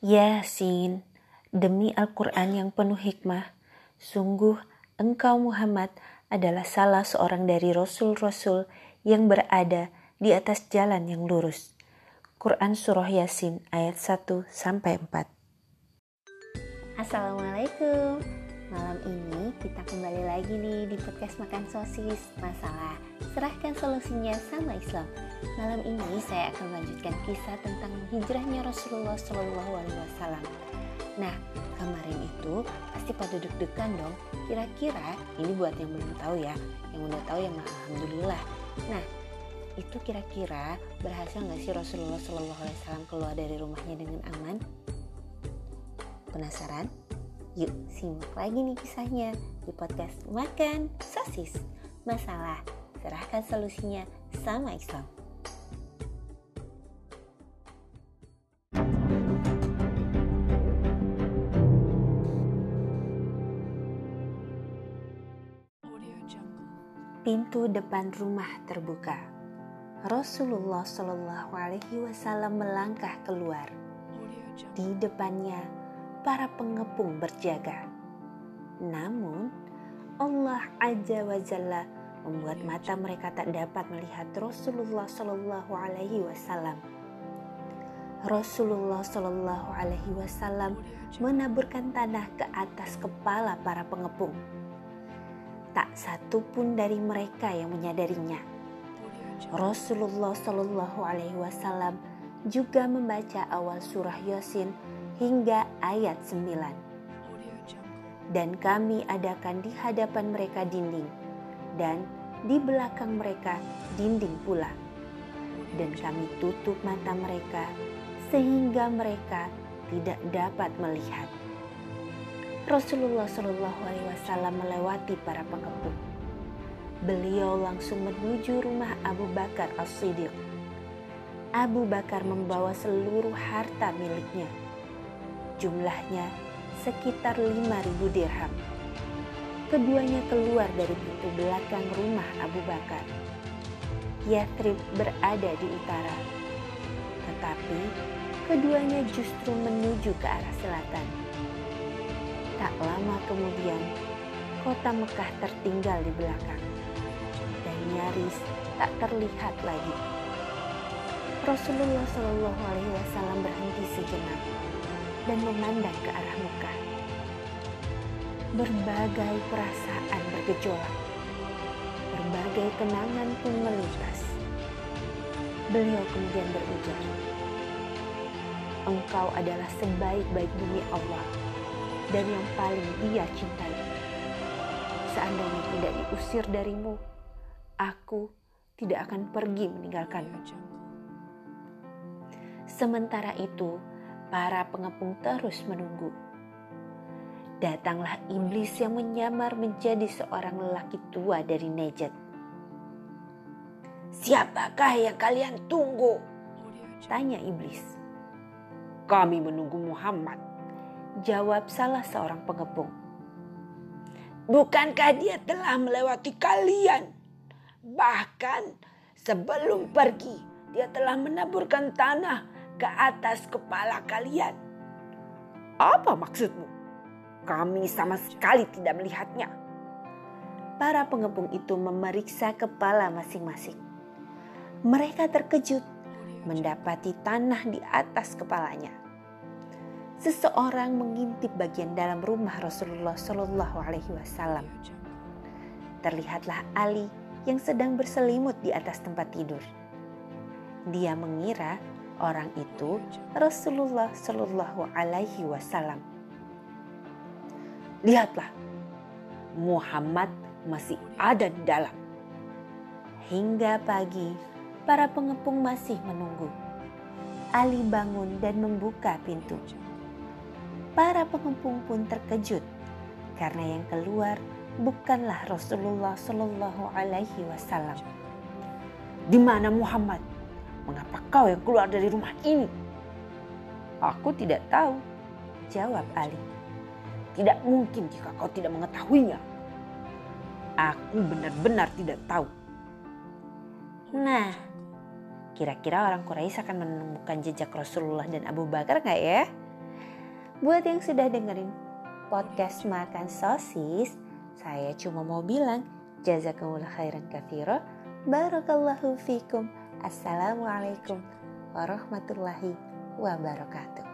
Yasin, demi Al-Quran yang penuh hikmah, sungguh engkau Muhammad adalah salah seorang dari Rasul-Rasul yang berada di atas jalan yang lurus. Quran Surah Yasin ayat 1 sampai 4. Assalamualaikum. Malam ini kita kembali lagi nih di podcast Makan Sosis. Masalah serahkan solusinya sama Islam. Malam ini saya akan melanjutkan kisah tentang hijrahnya Rasulullah Shallallahu Alaihi Wasallam. Nah, kemarin itu pasti pada deg-degan dong. Kira-kira ini buat yang belum tahu ya, yang udah tahu ya alhamdulillah. Nah, itu kira-kira berhasil nggak sih Rasulullah Shallallahu Alaihi Wasallam keluar dari rumahnya dengan aman? Penasaran? Yuk simak lagi nih kisahnya di podcast Makan Sosis. Masalah, serahkan solusinya sama Islam. Pintu depan rumah terbuka. Rasulullah Shallallahu Alaihi Wasallam melangkah keluar. Di depannya, para pengepung berjaga. Namun, Allah Azza wa Jalla membuat mata mereka tak dapat melihat Rasulullah Shallallahu Alaihi Wasallam. Rasulullah Shallallahu Alaihi Wasallam menaburkan tanah ke atas kepala para pengepung. Tak satu pun dari mereka yang menyadarinya. Rasulullah Shallallahu Alaihi Wasallam juga membaca awal surah Yasin hingga ayat 9. Dan kami adakan di hadapan mereka dinding dan di belakang mereka dinding pula. Dan kami tutup mata mereka sehingga mereka tidak dapat melihat. Rasulullah Shallallahu Alaihi Wasallam melewati para pengepung. Beliau langsung menuju rumah Abu Bakar As-Siddiq. Abu Bakar membawa seluruh harta miliknya. Jumlahnya sekitar 5.000 dirham. Keduanya keluar dari pintu belakang rumah Abu Bakar. Yathrib berada di utara. Tetapi keduanya justru menuju ke arah selatan. Tak lama kemudian, kota Mekah tertinggal di belakang dan nyaris tak terlihat lagi. Rasulullah Shallallahu Alaihi Wasallam berhenti sejenak dan memandang ke arah Mekah. Berbagai perasaan bergejolak, berbagai kenangan pun melintas. Beliau kemudian berujar, Engkau adalah sebaik-baik bumi Allah dan yang paling dia cintai. Seandainya tidak diusir darimu, aku tidak akan pergi meninggalkanmu. Sementara itu, para pengepung terus menunggu. Datanglah iblis yang menyamar menjadi seorang lelaki tua dari Nejet. Siapakah yang kalian tunggu? Tanya iblis. Kami menunggu Muhammad. Jawab salah seorang pengepung. Bukankah dia telah melewati kalian? Bahkan sebelum pergi, dia telah menaburkan tanah ke atas kepala kalian. Apa maksudmu? Kami sama sekali tidak melihatnya. Para pengepung itu memeriksa kepala masing-masing. Mereka terkejut mendapati tanah di atas kepalanya. Seseorang mengintip bagian dalam rumah Rasulullah Shallallahu Alaihi Wasallam. Terlihatlah Ali yang sedang berselimut di atas tempat tidur. Dia mengira orang itu Rasulullah Shallallahu Alaihi Wasallam. Lihatlah, Muhammad masih ada di dalam. Hingga pagi, para pengepung masih menunggu. Ali bangun dan membuka pintu. Para pengepung pun terkejut karena yang keluar bukanlah Rasulullah Shallallahu Alaihi Wasallam. Di mana Muhammad? Mengapa kau yang keluar dari rumah ini? Aku tidak tahu, jawab Ali. Tidak mungkin jika kau tidak mengetahuinya. Aku benar-benar tidak tahu. Nah, kira-kira orang Quraisy akan menemukan jejak Rasulullah dan Abu Bakar nggak ya? Buat yang sudah dengerin podcast makan sosis, saya cuma mau bilang jazakumullah khairan kathiro, barakallahu fikum, assalamualaikum warahmatullahi wabarakatuh.